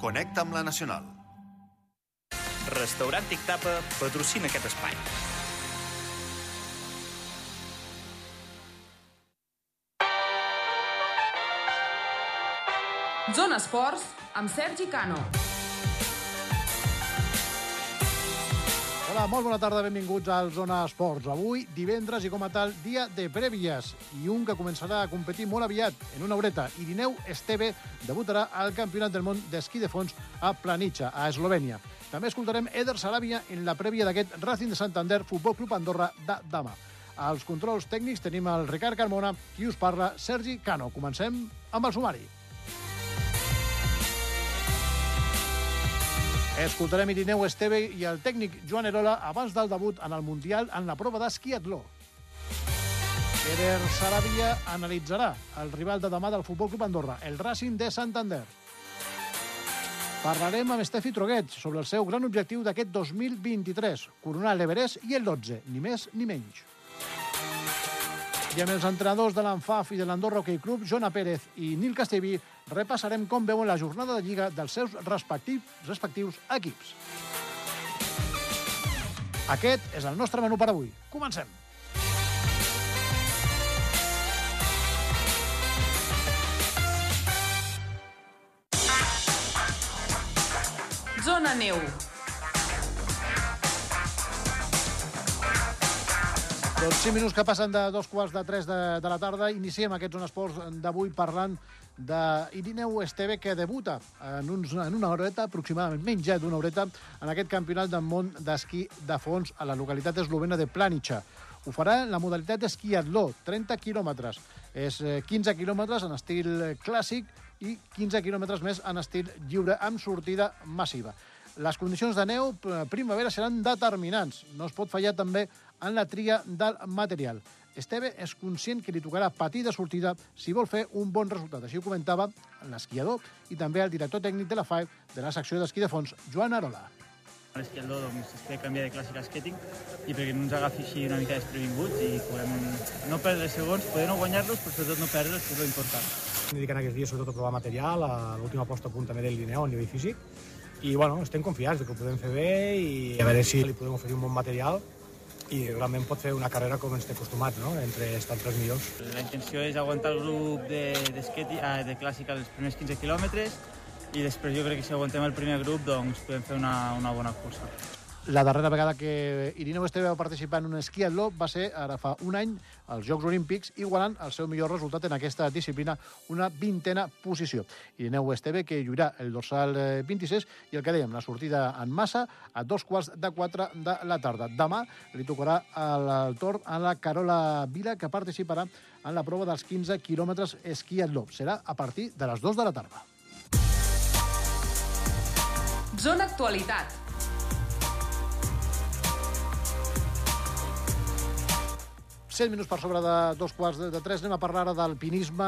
Connecta amb la Nacional. Restaurant Tic Tapa patrocina aquest espai. Zona Esports amb Sergi Cano. Hola, molt bona tarda, benvinguts al Zona Esports. Avui, divendres i com a tal, dia de prèvies i un que començarà a competir molt aviat, en una horeta. Irineu Esteve debutarà al Campionat del Món d'Esquí de Fons a Planitxa, a Eslovènia. També escoltarem Eder Sarabia en la prèvia d'aquest Racing de Santander Futbol Club Andorra de demà. Als controls tècnics tenim el Ricard Carmona, qui us parla, Sergi Cano. Comencem amb el sumari. Escoltarem Irineu Esteve i el tècnic Joan Erola abans del debut en el Mundial en la prova d'esquiatló. Eder Sarabia analitzarà el rival de demà del Futbol Club Andorra, el Racing de Santander. Parlarem amb Estefi Troguet sobre el seu gran objectiu d'aquest 2023, coronar l'Everest i el 12, ni més ni menys. I amb els entrenadors de l'ANFAF i de l'Andorra Hockey Club, Jona Pérez i Nil Castellví, repassarem com veuen la jornada de Lliga dels seus respectius, respectius equips. Aquest és el nostre menú per avui. Comencem. Zona Neu. Doncs 5 minuts que passen de dos quarts de tres de, de la tarda. Iniciem aquests Esports d'avui parlant d'Irineu Esteve, que debuta en, uns, en una horeta, aproximadament menys ja d'una horeta, en aquest campionat del món d'esquí de fons a la localitat eslovena de Planitxa. Ho farà en la modalitat esquiatló, 30 quilòmetres. És 15 quilòmetres en estil clàssic i 15 quilòmetres més en estil lliure, amb sortida massiva. Les condicions de neu primavera seran determinants. No es pot fallar també en la tria del material. Esteve és conscient que li tocarà patir de sortida si vol fer un bon resultat. Així ho comentava l'esquiador i també el director tècnic de la FAI de la secció d'esquí de fons, Joan Arola. L'esquiador doncs, es té canviar de clàssic a skating i perquè no ens agafi així una mica desprevinguts i podem no perdre segons, poder no guanyar-los, però sobretot no perdre'ls, que és l'important. Dediquen aquests dies sobretot a provar material, a l'última posta a punt també del Lineu a nivell físic, i bueno, estem confiats de que ho podem fer bé i a veure si li podem oferir un bon material i realment pot fer una carrera com ens té acostumats, no? entre estar entre els millors. La intenció és aguantar el grup de, de, skate, uh, de clàssica els primers 15 quilòmetres i després jo crec que si aguantem el primer grup doncs podem fer una, una bona cursa. La darrera vegada que Irineu Esteve va participar en un esquiatló va ser ara fa un any als Jocs Olímpics, igualant el seu millor resultat en aquesta disciplina, una vintena posició. Irineu Esteve, que lluirà el dorsal 26, i el que dèiem, la sortida en massa a dos quarts de quatre de la tarda. Demà li tocarà el torn a la Carola Vila, que participarà en la prova dels 15 quilòmetres esquiatló. Serà a partir de les 2 de la tarda. Zona Actualitat. Set minuts per sobre de dos quarts de, de tres. Anem a parlar ara d'alpinisme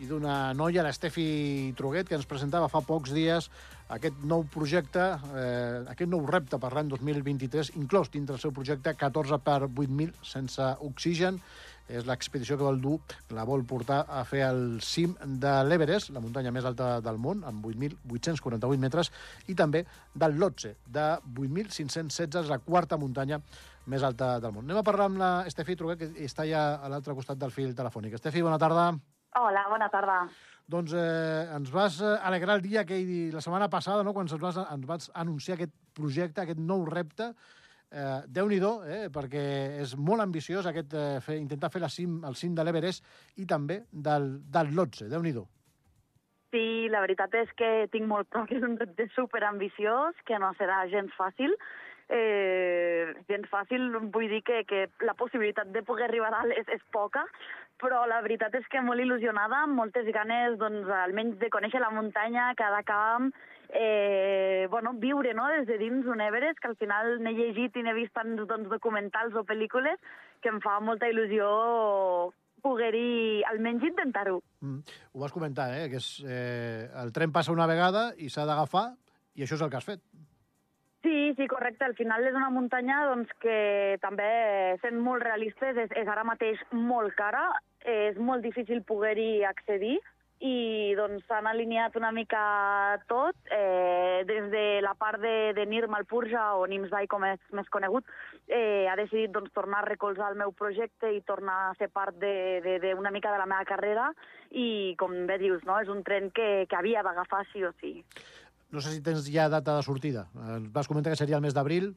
i d'una noia, l'Estefi Truguet, que ens presentava fa pocs dies aquest nou projecte, eh, aquest nou repte per l'any 2023, inclòs dintre el seu projecte 14 per 8.000 sense oxigen. És l'expedició que vol dur, la vol portar a fer el cim de l'Everest, la muntanya més alta del món, amb 8.848 metres, i també del Lhotse, de 8.516, és la quarta muntanya més alta del món. Anem a parlar amb la Estefi Truguet, que està ja a l'altre costat del fil telefònic. Estefi, bona tarda. Hola, bona tarda. Doncs eh, ens vas alegrar el dia aquell, la setmana passada, no?, quan ens vas, ens vas anunciar aquest projecte, aquest nou repte. Eh, Déu-n'hi-do, eh, perquè és molt ambiciós aquest, eh, fer, intentar fer la cim, el cim de l'Everest i també del, del Lhotse. Déu-n'hi-do. Sí, la veritat és que tinc molt clar que és un repte superambiciós, que no serà gens fàcil, eh, gens fàcil, vull dir que, que la possibilitat de poder arribar a dalt és, és poca, però la veritat és que molt il·lusionada, amb moltes ganes, doncs, almenys de conèixer la muntanya, cada camp, eh, bueno, viure no? des de dins un Everest, que al final n'he llegit i n'he vist tants doncs, documentals o pel·lícules que em fa molta il·lusió poder-hi almenys intentar-ho. Mm. Ho vas comentar, eh? que és, eh, el tren passa una vegada i s'ha d'agafar, i això és el que has fet. Sí, sí, correcte. Al final és una muntanya doncs, que també, sent molt realistes, és, és ara mateix molt cara, és molt difícil poder-hi accedir i doncs s'han alineat una mica tot, eh, des de la part de, de Nir Malpurja, o Nimsdai com és més conegut, eh, ha decidit doncs, tornar a recolzar el meu projecte i tornar a ser part d'una mica de la meva carrera i, com bé dius, no? és un tren que, que havia d'agafar sí o sí. No sé si tens ja data de sortida. Eh, Vas comentar que seria el mes d'abril.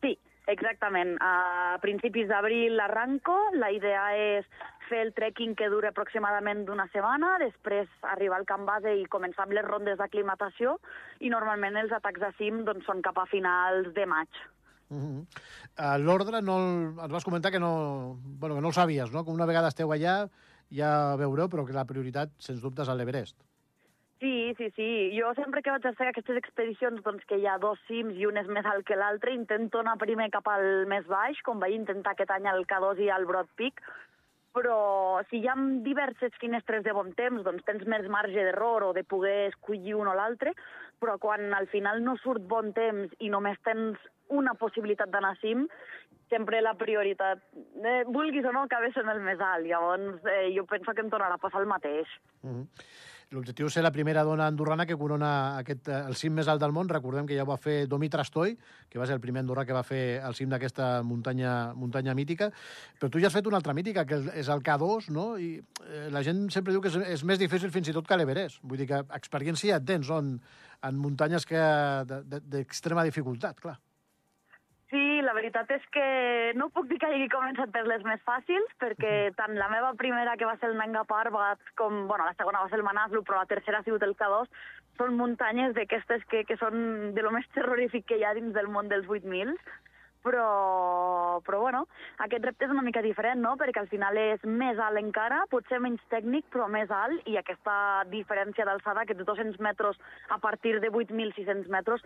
Sí, exactament. A principis d'abril arranco. La idea és fer el trekking que dura aproximadament d'una setmana, després arribar al camp base i començar amb les rondes d'aclimatació, i normalment els atacs de cim doncs, són cap a finals de maig. Uh -huh. L'ordre, no el, ens vas comentar que no, bueno, que no el sabies, no? que una vegada esteu allà ja veureu, però que la prioritat, sens dubte, és a l'Everest. Sí, sí, sí. Jo sempre que vaig a fer aquestes expedicions doncs, que hi ha dos cims i un és més alt que l'altre, intento anar primer cap al més baix, com vaig intentar aquest any al K2 i al Broad Peak, però si hi ha diverses finestres de bon temps, doncs tens més marge d'error o de poder escollir un o l'altre, però quan al final no surt bon temps i només tens una possibilitat d'anar cim, sempre la prioritat, eh, vulguis o no, acabes en el més alt. Llavors, eh, jo penso que em tornarà a passar el mateix. Uh -huh. L'objectiu és ser la primera dona andorrana que corona aquest, eh, el cim més alt del món. Recordem que ja ho va fer Domi Trastoi, que va ser el primer andorrà que va fer el cim d'aquesta muntanya, muntanya mítica. Però tu ja has fet una altra mítica, que és el K2, no? I eh, la gent sempre diu que és, és més difícil fins i tot que l'Everest. Vull dir que experiència et tens en, en muntanyes d'extrema dificultat, clar. La veritat és que no puc dir que hagi començat per les més fàcils, perquè tant la meva primera, que va ser el Nanga Parbat, com, bueno, la segona va ser el Manaslu, però la tercera ha sigut el K2, són muntanyes d'aquestes que, que són de lo més terrorífic que hi ha dins del món dels 8.000, però, però bueno, aquest repte és una mica diferent, no?, perquè al final és més alt encara, potser menys tècnic, però més alt, i aquesta diferència d'alçada, que de 200 metres a partir de 8.600 metres,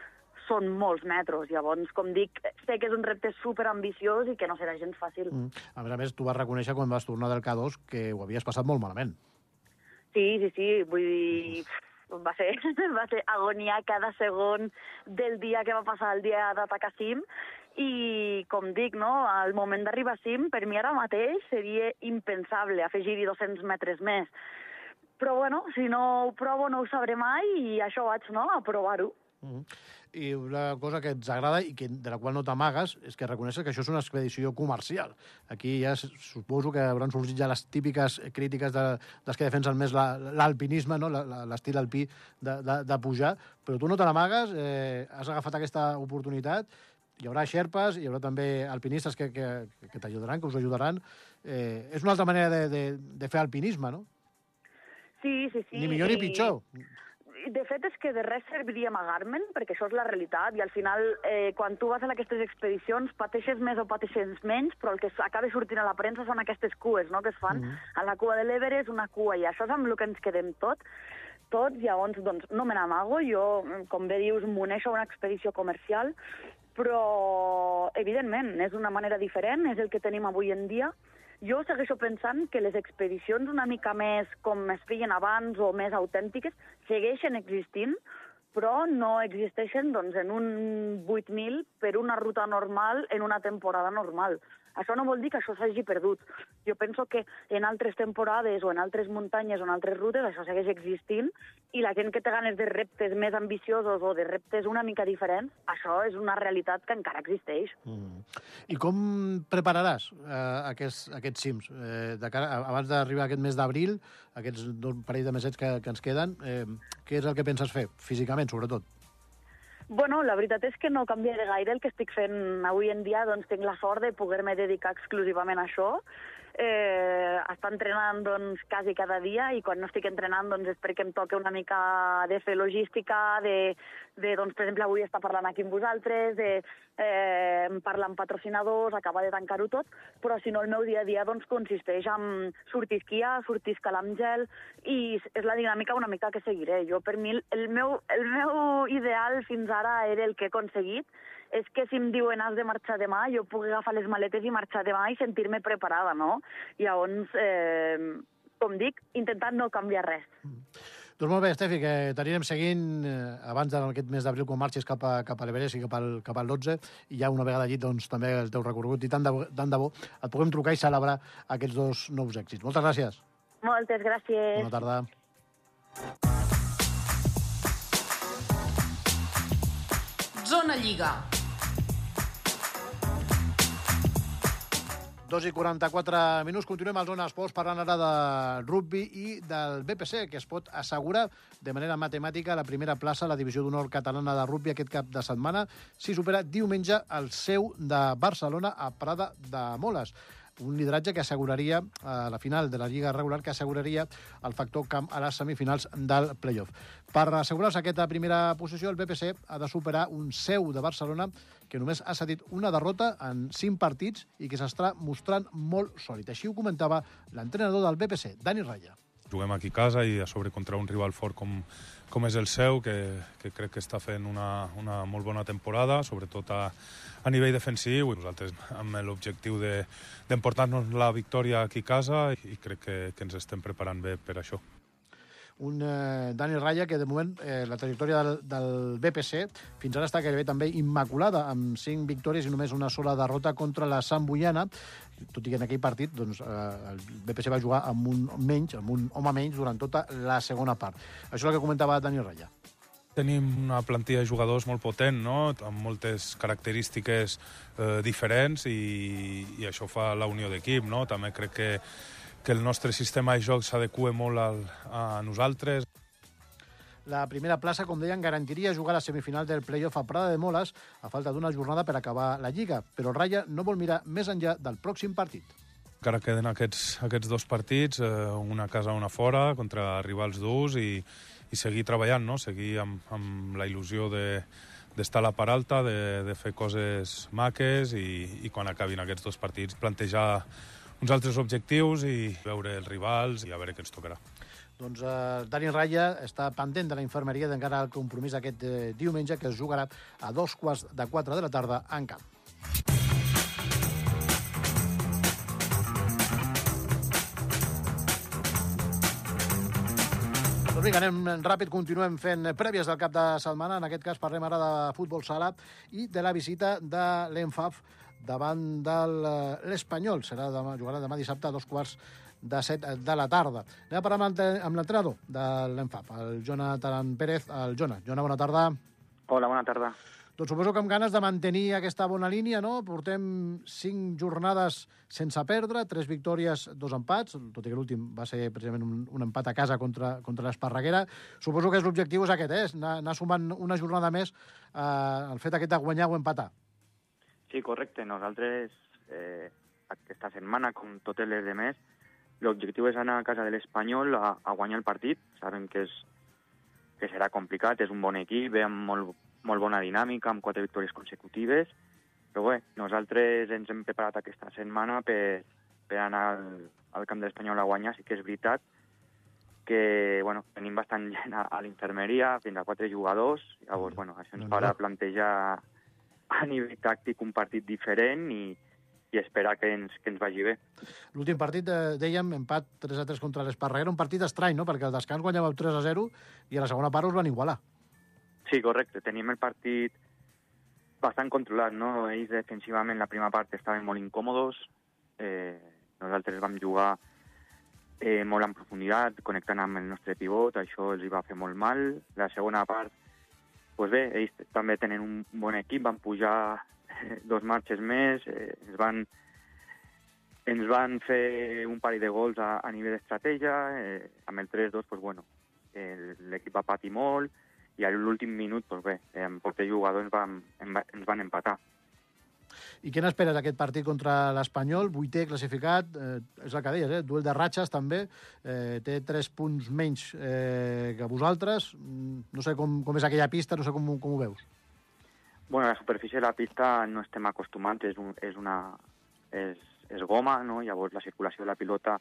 són molts metres. Llavors, com dic, sé que és un repte super ambiciós i que no serà gens fàcil. Mm. A més a més, tu vas reconèixer quan vas tornar del K2 que ho havies passat molt malament. Sí, sí, sí. Vull dir, va ser, va ser agonia cada segon del dia que va passar el dia d'atacar cim i, com dic, no, al moment d'arribar a cim, per mi ara mateix seria impensable afegir-hi 200 metres més. Però, bueno, si no ho provo no ho sabré mai i això vaig, no?, a provar-ho. Mm -hmm. I una cosa que ens agrada i que, de la qual no t'amagues és que reconeixes que això és una expedició comercial. Aquí ja suposo que hauran sorgit ja les típiques crítiques de, dels que defensen més l'alpinisme, no? l'estil alpí de, de, de pujar, però tu no te n'amagues, eh, has agafat aquesta oportunitat, hi haurà xerpes, hi haurà també alpinistes que, que, que t'ajudaran, que us ajudaran. Eh, és una altra manera de, de, de fer alpinisme, no? Sí, sí, sí. Ni millor ni pitjor. De fet, és que de res serviria amagar-me'n, perquè això és la realitat, i al final, eh, quan tu vas a aquestes expedicions, pateixes més o pateixes menys, però el que acaba sortint a la premsa són aquestes cues, no?, que es fan. Mm -hmm. A la cua de l'Everest, una cua, i això és amb el que ens quedem tot tots, llavors, doncs, no me n'amago, jo, com bé dius, m'uneixo a una expedició comercial, però, evidentment, és una manera diferent, és el que tenim avui en dia, jo segueixo pensant que les expedicions una mica més com es feien abans o més autèntiques segueixen existint, però no existeixen doncs, en un 8.000 per una ruta normal en una temporada normal. Això no vol dir que això s'hagi perdut. Jo penso que en altres temporades o en altres muntanyes o en altres rutes això segueix existint i la gent que té ganes de reptes més ambiciosos o de reptes una mica diferents, això és una realitat que encara existeix. Mm. I com prepararàs eh, aquests, aquests cims? Eh, de cara, abans d'arribar aquest mes d'abril, aquests dos parell de mesets que, que ens queden, eh, què és el que penses fer, físicament, sobretot? Bueno, la veritat és que no canviaré gaire el que estic fent avui en dia, doncs tinc la sort de poder-me dedicar exclusivament a això. Eh, estar entrenant doncs, quasi cada dia i quan no estic entrenant doncs, és perquè em toca una mica de fer logística, de, de doncs, per exemple, avui estar parlant aquí amb vosaltres, de eh, parlar amb patrocinadors, acabar de tancar-ho tot, però si no el meu dia a dia doncs, consisteix en sortir a esquiar, sortir escalar amb gel, i és la dinàmica una mica que seguiré. Jo, per mi, el meu, el meu ideal fins ara era el que he aconseguit, és que si em diuen has de marxar demà, jo puc agafar les maletes i marxar demà i sentir-me preparada, no? Llavors, eh, com dic, intentant no canviar res. Mm. Doncs molt bé, Estefi, que t'anirem seguint eh, abans d'aquest mes d'abril quan marxis cap a, cap a l'Everest i cap al, cap al 12 i ja una vegada allí doncs, també el teu recorregut i tant de, tant de bo et puguem trucar i celebrar aquests dos nous èxits. Moltes gràcies. Moltes gràcies. Bona tarda. Zona Lliga. 2 i 44 minuts. Continuem al Zona Esports parlant ara de rugby i del BPC, que es pot assegurar de manera matemàtica la primera plaça a la divisió d'honor catalana de rugby aquest cap de setmana si supera diumenge el seu de Barcelona a Prada de Moles un lideratge que asseguraria a la final de la Lliga regular que asseguraria el factor camp a les semifinals del playoff. Per assegurar-se aquesta primera posició, el BPC ha de superar un seu de Barcelona que només ha cedit una derrota en cinc partits i que s'està mostrant molt sòlid. Així ho comentava l'entrenador del BPC, Dani Raya. Juguem aquí a casa i a sobre contra un rival fort com, com és el seu, que, que crec que està fent una, una molt bona temporada, sobretot a, a nivell defensiu. I nosaltres amb l'objectiu d'emportar-nos de, la victòria aquí a casa i crec que, que ens estem preparant bé per això un eh, Dani Raya que de moment eh, la trajectòria del, del BPC fins ara està gairebé també immaculada amb cinc victòries i només una sola derrota contra la Sant Boiana tot i que en aquell partit doncs, eh, el BPC va jugar amb un menys, amb un home menys durant tota la segona part. Això és el que comentava Dani Raya. Tenim una plantilla de jugadors molt potent, no? amb moltes característiques eh, diferents i, i això fa la unió d'equip. No? També crec que, que el nostre sistema de joc s'adequa molt al, a nosaltres. La primera plaça, com deien, garantiria jugar a la semifinal del playoff a Prada de Moles a falta d'una jornada per acabar la Lliga, però el Raya no vol mirar més enllà del pròxim partit. Encara queden aquests, aquests dos partits, eh, una casa, una fora, contra rivals durs i, i seguir treballant, no? seguir amb, amb la il·lusió de, d'estar a la part alta, de, de fer coses maques i, i quan acabin aquests dos partits plantejar uns altres objectius i veure els rivals i a veure què ens tocarà. Doncs eh, Dani Raya està pendent de la infermeria d'encara el compromís aquest eh, diumenge que es jugarà a dos quarts de quatre de la tarda en camp. Doncs vinga, anem ràpid, continuem fent prèvies del cap de setmana. En aquest cas parlem ara de futbol sala i de la visita de l'ENFAF davant de l'Espanyol. Serà demà, jugarà demà dissabte a dos quarts de set de la tarda. Anem a parlar amb l'entrenador de l'ENFAF, el Jonathan Pérez. El Jona, Jona, bona tarda. Hola, bona tarda. Doncs suposo que amb ganes de mantenir aquesta bona línia, no? Portem cinc jornades sense perdre, tres victòries, dos empats, tot i que l'últim va ser precisament un, un empat a casa contra, contra l'Esparreguera. Suposo que l'objectiu és aquest, eh? Anar, anar sumant una jornada més eh, el fet aquest de guanyar o empatar. Sí, correcte. Nosaltres, eh, aquesta setmana, com totes les demés, l'objectiu és anar a casa de l'Espanyol a, a guanyar el partit. Sabem que, és, que serà complicat, és un bon equip, ve amb molt, molt bona dinàmica, amb quatre victòries consecutives, però bé, nosaltres ens hem preparat aquesta setmana per, per anar al, al camp de l'Espanyol a guanyar. Sí que és veritat que bueno, tenim bastant gent a, a l'infermeria, fins a quatre jugadors, llavors bueno, això ens farà plantejar a nivell tàctic un partit diferent i, i esperar que ens, que ens vagi bé. L'últim partit, eh, dèiem, empat 3 a 3 contra l'Esparreguera, un partit estrany, no?, perquè al descans guanyàveu 3 a 0 i a la segona part us van igualar. Sí, correcte. Tenim el partit bastant controlat, no? Ells defensivament la primera part estaven molt incòmodos. Eh, nosaltres vam jugar eh, molt en profunditat, connectant amb el nostre pivot, això els hi va fer molt mal. La segona part, pues bé, ells també tenen un bon equip, van pujar eh, dos marxes més, eh, ens van ens van fer un parell de gols a, a nivell d'estratègia, eh, amb el 3-2, pues bueno, l'equip va patir molt, i a l'últim minut, doncs bé, amb poc de jugador ens van, ens van empatar. I què n'esperes d'aquest partit contra l'Espanyol? Vuitè classificat, eh, és el que deies, eh? duel de ratxes també, eh, té tres punts menys eh, que vosaltres. Mm, no sé com, com és aquella pista, no sé com, com ho veus. Bueno, la superfície de la pista no estem acostumats, és, un, és, una, és, és goma, no? llavors la circulació de la pilota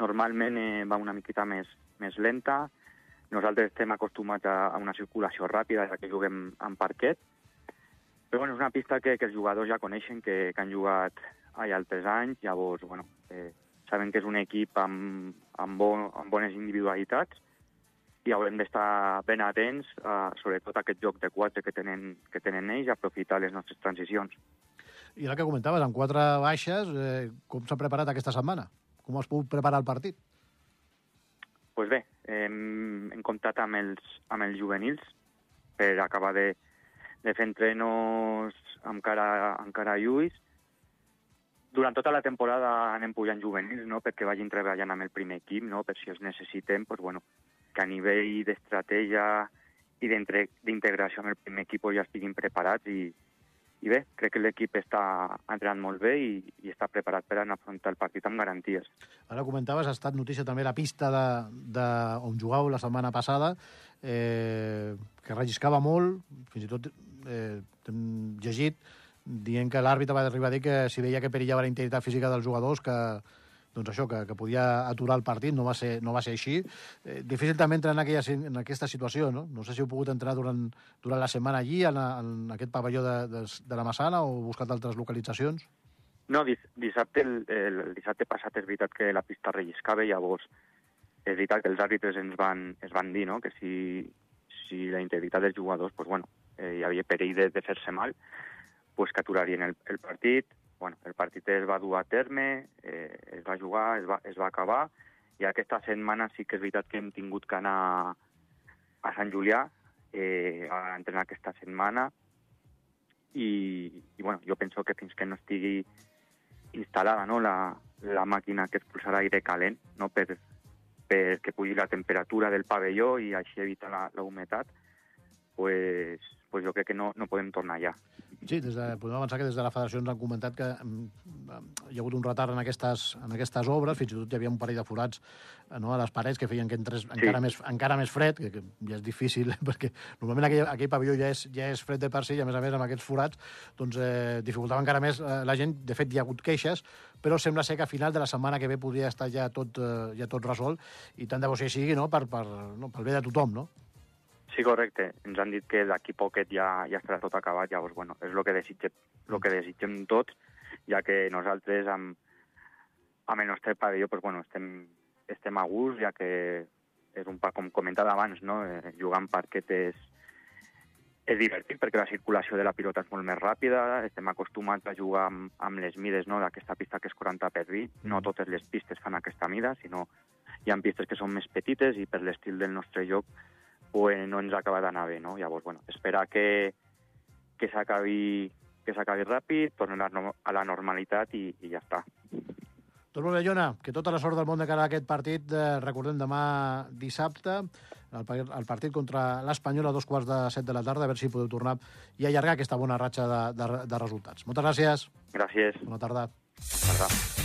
normalment eh, va una miqueta més, més lenta, nosaltres estem acostumats a, a una circulació ràpida, ja que juguem en parquet, però bueno, és una pista que, que els jugadors ja coneixen, que, que han jugat allà altres anys, llavors, bueno, eh, saben que és un equip amb, amb, bon, amb bones individualitats i haurem d'estar ben atents a, sobretot a aquest joc de quatre que tenen, que tenen ells aprofitar les nostres transicions. I el que comentaves, amb quatre baixes, eh, com s'ha preparat aquesta setmana? Com has pogut preparar el partit? pues bé, hem, hem comptat amb els, amb els juvenils per acabar de, de fer entrenos amb cara, amb cara a lluís. Durant tota la temporada anem pujant juvenils, no?, perquè vagin treballant amb el primer equip, no?, per si els necessitem, pues, bueno, que a nivell d'estratègia i d'integració amb el primer equip ja estiguin preparats i, i bé, crec que l'equip està entrenant molt bé i, i està preparat per anar a afrontar el partit amb garanties. Ara comentaves, ha estat notícia també la pista de, de on jugàveu la setmana passada, eh, que relliscava molt, fins i tot eh, llegit dient que l'àrbitre va arribar a dir que si veia que perillava la integritat física dels jugadors, que, doncs això, que, que podia aturar el partit, no va ser, no va ser així. Eh, difícil també entrar en, aquella, en aquesta situació, no? No sé si heu pogut entrar durant, durant la setmana allí, en, en aquest pavelló de, de, de la Massana, o buscat altres localitzacions? No, dis, dissabte, el, el, el dissabte passat és veritat que la pista relliscava llavors és veritat que els àrbitres ens van, es van dir no? que si, si la integritat dels jugadors, pues, bueno, eh, hi havia perill de, de fer-se mal, pues, que aturarien el, el partit. Bueno, el partit es va dur a terme, eh, es va jugar, es va, es va acabar, i aquesta setmana sí que és veritat que hem tingut que anar a Sant Julià eh, a entrenar aquesta setmana i, i bueno, jo penso que fins que no estigui instal·lada no, la, la màquina que expulsarà aire calent no, per, perquè pugi la temperatura del pavelló i així evitar la, la humitat, pues, pues jo crec que no, no podem tornar ja. Sí, des de, podem avançar que des de la federació ens han comentat que mm, hi ha hagut un retard en aquestes, en aquestes obres, fins i tot hi havia un parell de forats eh, no, a les parets que feien que entrés sí. encara, més, encara més fred, que, que ja és difícil, perquè normalment aquell, aquell pavelló ja és, ja és fred de per si, i a més a més amb aquests forats doncs, eh, dificultava encara més eh, la gent. De fet, hi ha hagut queixes, però sembla ser que a final de la setmana que ve podria estar ja tot, eh, ja tot resolt, i tant de bo si sigui, no, per, per, no, pel bé de tothom, no? Sí, correcte. Ens han dit que d'aquí poquet ja, ja estarà tot acabat, llavors, bueno, és el que desitgem, lo que desitgem tots, ja que nosaltres amb, amb el nostre pavelló pues, bueno, estem, estem a gust, ja que és un pa, com comentava abans, no? eh, jugar en parquet és, és divertit perquè la circulació de la pilota és molt més ràpida, estem acostumats a jugar amb, amb les mides no? d'aquesta pista que és 40 per 20, no totes les pistes fan aquesta mida, sinó hi ha pistes que són més petites i per l'estil del nostre joc pues, no ens acaba d'anar bé, no? Llavors, bueno, esperar que, que s'acabi que s'acabi ràpid, tornem a la, a la normalitat i, i ja està. Doncs molt bé, Jona, que tota la sort del món de cara a aquest partit. Eh, recordem demà dissabte, el, el partit contra l'Espanyol a dos quarts de set de la tarda, a veure si podeu tornar i allargar aquesta bona ratxa de, de, de resultats. Moltes gràcies. Gràcies. Bona tarda. Tarda.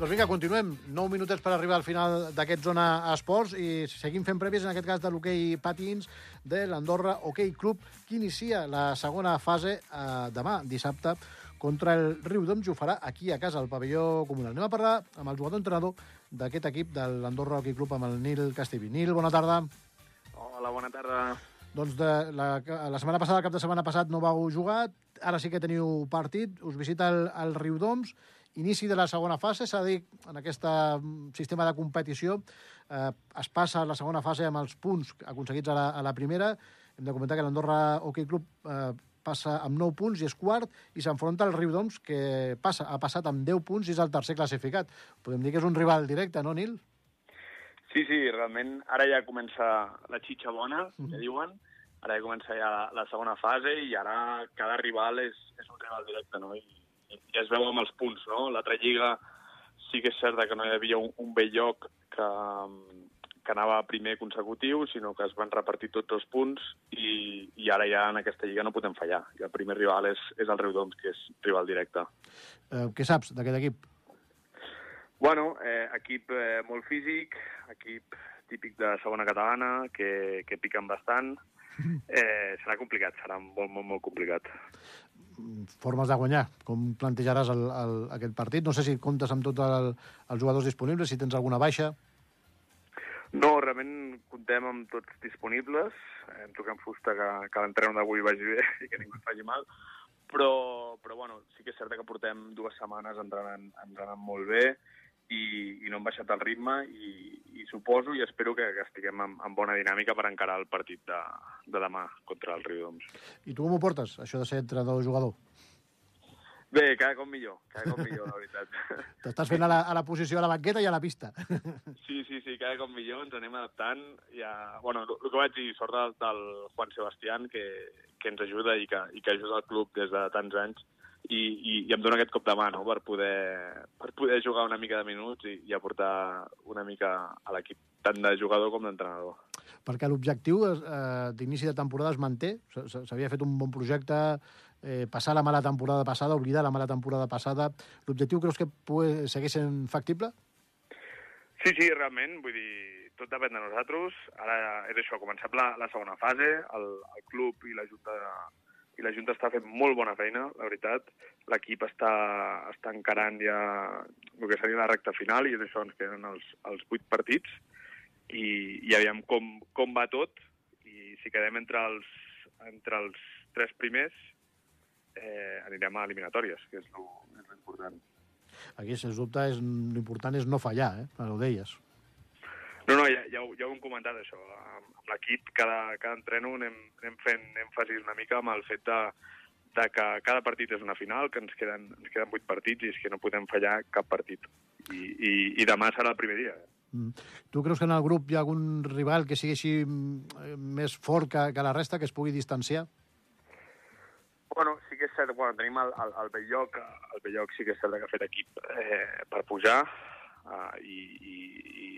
Doncs vinga, continuem. 9 minutets per arribar al final d'aquest Zona Esports i seguim fent prèvies, en aquest cas de l'hoquei patins de l'Andorra Hockey Club, que inicia la segona fase eh, demà, dissabte, contra el Riu d'Oms i ho farà aquí a casa, al pavelló comunal. Anem a parlar amb el jugador entrenador d'aquest equip de l'Andorra Hockey Club, amb el Nil Castellví. Nil, bona tarda. Hola, bona tarda. Doncs de la, la setmana passada, el cap de setmana passat, no vau jugar, ara sí que teniu partit, us visita el, el Riu d'Oms, inici de la segona fase, s'ha dir, en aquest sistema de competició, eh, es passa a la segona fase amb els punts aconseguits a la, a la primera. Hem de comentar que l'Andorra Hockey Club eh, passa amb 9 punts i és quart, i s'enfronta al Riu d'Oms, que passa, ha passat amb 10 punts i és el tercer classificat. Podem dir que és un rival directe, no, Nil? Sí, sí, realment ara ja comença la xitxa bona, que diuen. Ara ja comença ja la, la segona fase i ara cada rival és, és un rival directe, no? I ja es veu amb els punts, no? L'altra lliga sí que és cert que no hi havia un, un vell lloc que, que anava primer consecutiu, sinó que es van repartir tots els punts i, i ara ja en aquesta lliga no podem fallar. I el primer rival és, és el Riudoms, que és rival directe. Eh, què saps d'aquest equip? Bueno, eh, equip eh, molt físic, equip típic de segona catalana, que, que piquen bastant. Eh, serà complicat, serà molt, molt, molt complicat. Formes de guanyar. Com plantejaràs el, el, aquest partit? No sé si comptes amb tots el, els jugadors disponibles, si tens alguna baixa. No, realment comptem amb tots disponibles. Em toquem fusta que, que l'entreno d'avui vagi bé i que ningú faci mal. Però, però bueno, sí que és cert que portem dues setmanes entrenant, entrenant molt bé i, i no hem baixat el ritme i, i suposo i espero que, que estiguem en, en bona dinàmica per encarar el partit de, de demà contra el Riudoms. I tu com ho portes, això de ser entrenador-jugador? Bé, cada cop millor, cada cop millor, la veritat. T'estàs fent a la, a la posició a la banqueta i a la pista. Sí, sí, sí, cada cop millor, ens anem adaptant. Ja, bueno, el que vaig dir, sort del, del Juan Sebastián, que, que ens ajuda i que, i que ajuda el club des de tants anys, i, i, i em dona aquest cop de mà no? per, poder, per poder jugar una mica de minuts i, i aportar una mica a l'equip, tant de jugador com d'entrenador. Perquè l'objectiu eh, d'inici de temporada es manté. S'havia fet un bon projecte, eh, passar la mala temporada passada, oblidar la mala temporada passada. L'objectiu creus que pugui, segueix sent factible? Sí, sí, realment, vull dir, tot depèn de nosaltres. Ara és això, ha començat la, la segona fase, el, el club i la Junta i la Junta està fent molt bona feina, la veritat. L'equip està, està encarant ja el que seria la recta final i d'això ens queden els, els vuit partits i, i aviam com, com va tot i si quedem entre els, entre els tres primers eh, anirem a eliminatòries, que és lo, és lo important. Aquí, sens dubte, l'important és no fallar, eh? Ho deies. No, no, ja, ja, ho, ja ho hem comentat, això. Amb, amb l'equip, cada, cada entreno anem, anem fent èmfasis una mica amb el fet de, de que cada partit és una final, que ens queden, ens queden vuit partits i és que no podem fallar cap partit. I, i, i demà serà el primer dia. Mm. Tu creus que en el grup hi ha algun rival que sigui així mm, eh, més fort que, que la resta, que es pugui distanciar? Bueno, sí que és cert, bueno, tenim el, el, el Belloc, el Belloc sí que és cert que ha fet equip eh, per pujar, uh, i, i,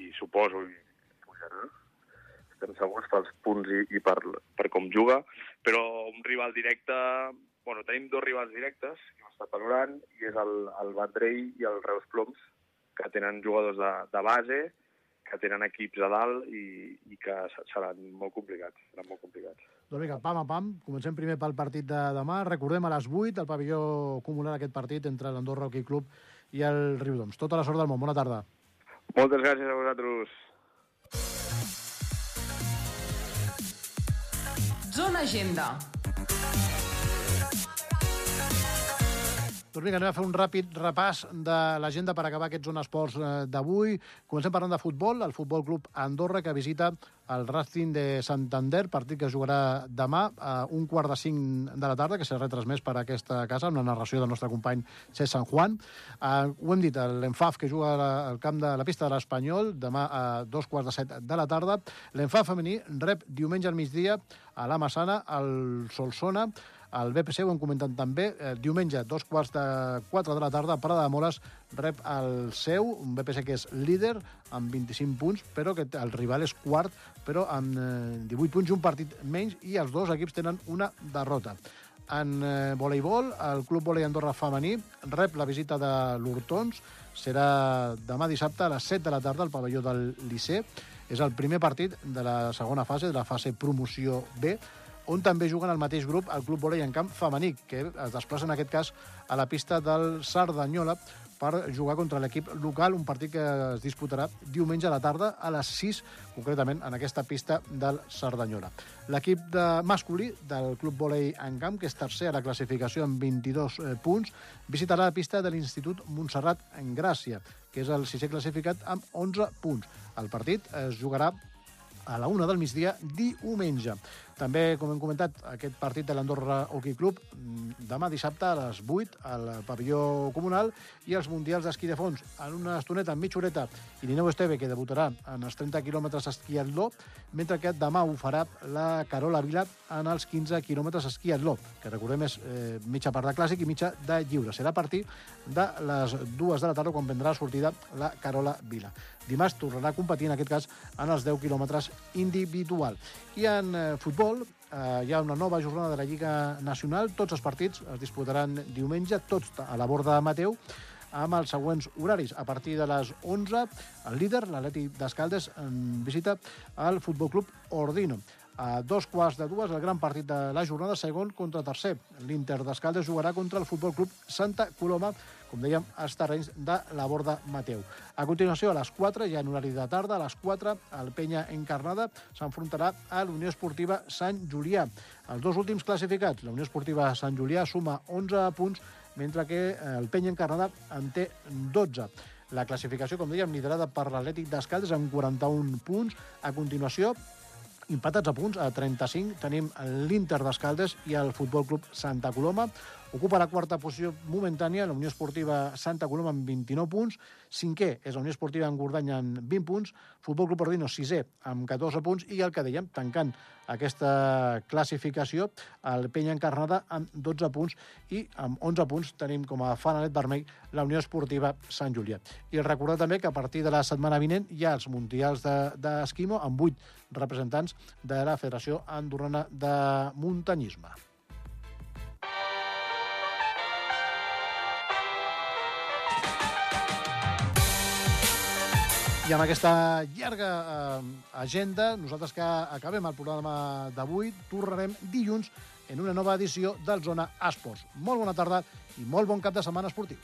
i suposo i pujarà. Estem segurs pels punts i, i per, per com juga, però un rival directe... Bueno, tenim dos rivals directes que hem estat valorant, i és el, el Vendrell i el Reus Ploms, que tenen jugadors de, de base, que tenen equips a dalt i, i que se- seran molt complicats. Seran molt complicats. Doncs vinga, pam a pam. Comencem primer pel partit de demà. Recordem a les 8 el pavelló comunal aquest partit entre l'Andorra Hockey Club i el Riudoms. Tota la sort del món. Bona tarda. Moltes gràcies a vosaltres. Zona Agenda. Doncs vinga, anem a fer un ràpid repàs de l'agenda per acabar aquests Zona Esports eh, d'avui. Comencem parlant de futbol. El Futbol Club Andorra, que visita el Racing de Santander, partit que jugarà demà a un quart de cinc de la tarda, que serà retransmès per aquesta casa, amb la narració del nostre company Cesc San Juan. Uh, ho hem dit, l'Enfaf, que juga al camp de la pista de l'Espanyol, demà a dos quarts de set de la tarda. L'Enfaf femení rep diumenge al migdia a la Massana, al Solsona, el BPC, ho hem comentat també, eh, diumenge, dos quarts de quatre de la tarda, Parada de Moles rep el seu, un BPC que és líder, amb 25 punts, però que el rival és quart, però amb eh, 18 punts i un partit menys, i els dos equips tenen una derrota. En eh, voleibol, el Club Volei Andorra femení rep la visita de l'Hortons, serà demà dissabte a les 7 de la tarda al pavelló del Liceu. És el primer partit de la segona fase, de la fase promoció B, on també juguen al mateix grup el Club Volei en camp femení, que es desplaça en aquest cas a la pista del Cerdanyola per jugar contra l'equip local, un partit que es disputarà diumenge a la tarda a les 6, concretament en aquesta pista del Cerdanyola. L'equip de masculí del Club Volei en camp, que és tercer a la classificació amb 22 eh, punts, visitarà la pista de l'Institut Montserrat en Gràcia, que és el sisè classificat amb 11 punts. El partit es jugarà a la una del migdia diumenge. També, com hem comentat, aquest partit de l'Andorra Hockey Club mm, demà dissabte a les 8 al pavelló comunal i els Mundials d'esquí de fons en una estoneta, en mitja horeta, Irineu Esteve, que debutarà en els 30 quilòmetres esquiatló, mentre que demà ho farà la Carola Vila en els 15 quilòmetres esquiatló, que recordem és eh, mitja part de clàssic i mitja de lliure. Serà a partir de les dues de la tarda quan prendrà sortida la Carola Vila. Dimarts tornarà a competir, en aquest cas, en els 10 quilòmetres individual. I en eh, futbol eh, hi ha una nova jornada de la Lliga Nacional. Tots els partits es disputaran diumenge, tots a la borda de Mateu, amb els següents horaris. A partir de les 11, el líder, l'Atlètic d'Escaldes, visita al Futbol Club Ordino. A dos quarts de dues, el gran partit de la jornada, segon contra tercer. L'Inter d'Escaldes jugarà contra el Futbol Club Santa Coloma, com dèiem, als terrenys de la Borda Mateu. A continuació, a les 4, ja en horari de tarda, a les 4, el Penya Encarnada s'enfrontarà a l'Unió Esportiva Sant Julià. Els dos últims classificats, la Unió Esportiva Sant Julià suma 11 punts, mentre que eh, el Penya Encarnada en té 12. La classificació, com dèiem, liderada per l'Atlètic d'Escaldes amb 41 punts. A continuació, empatats a punts, a 35, tenim l'Inter d'Escaldes i el Futbol Club Santa Coloma. Ocupa la quarta posició momentània la Unió Esportiva Santa Coloma amb 29 punts. Cinquè és la Unió Esportiva Engordany amb 20 punts. Futbol Club Ordino, sisè, amb 14 punts. I el que dèiem, tancant aquesta classificació, el Penya Encarnada amb 12 punts i amb 11 punts tenim com a fanalet vermell la Unió Esportiva Sant Julià. I recordar també que a partir de la setmana vinent hi ha els Mundials d'Esquimo de, amb 8 representants de la Federació Andorrana de Muntanyisme. I amb aquesta llarga eh, agenda, nosaltres que acabem el programa d'avui, tornarem dilluns en una nova edició del Zona Esports. Molt bona tarda i molt bon cap de setmana esportiu.